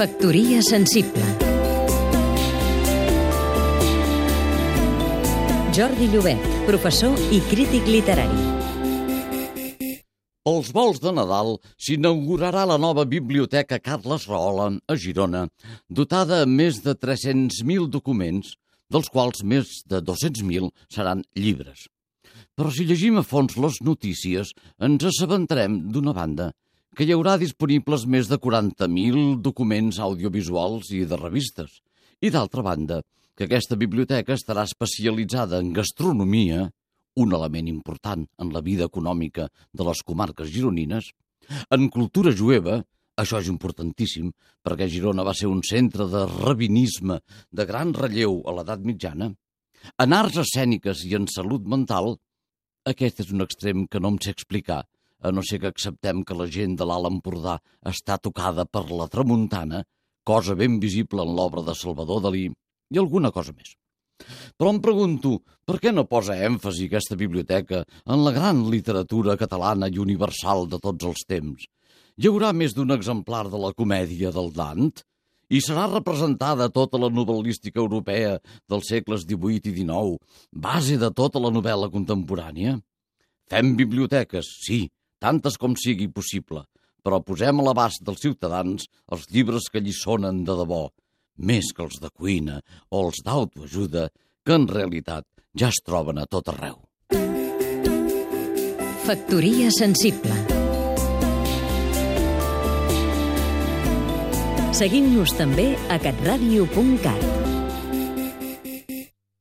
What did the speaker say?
Factoria sensible Jordi Llobet, professor i crític literari Pels vols de Nadal s'inaugurarà la nova Biblioteca Carles Rahola a Girona, dotada amb més de 300.000 documents, dels quals més de 200.000 seran llibres. Però si llegim a fons les notícies, ens assabentarem, d'una banda, que hi haurà disponibles més de 40.000 documents audiovisuals i de revistes, i d'altra banda, que aquesta biblioteca estarà especialitzada en gastronomia, un element important en la vida econòmica de les comarques gironines, en cultura jueva, això és importantíssim, perquè Girona va ser un centre de rabinisme de gran relleu a l'edat mitjana, en arts escèniques i en salut mental, aquest és un extrem que no em sé explicar, a no ser que acceptem que la gent de l'Alt Empordà està tocada per la tramuntana, cosa ben visible en l'obra de Salvador Dalí, i alguna cosa més. Però em pregunto, per què no posa èmfasi aquesta biblioteca en la gran literatura catalana i universal de tots els temps? Hi haurà més d'un exemplar de la comèdia del Dant? I serà representada tota la novel·lística europea dels segles XVIII i XIX, base de tota la novel·la contemporània? Fem biblioteques, sí, tantes com sigui possible, però posem a l'abast dels ciutadans els llibres que sonen de debò, més que els de cuina o els d'autoajuda, que en realitat ja es troben a tot arreu. Factoria sensible Seguim-nos també a catradio.cat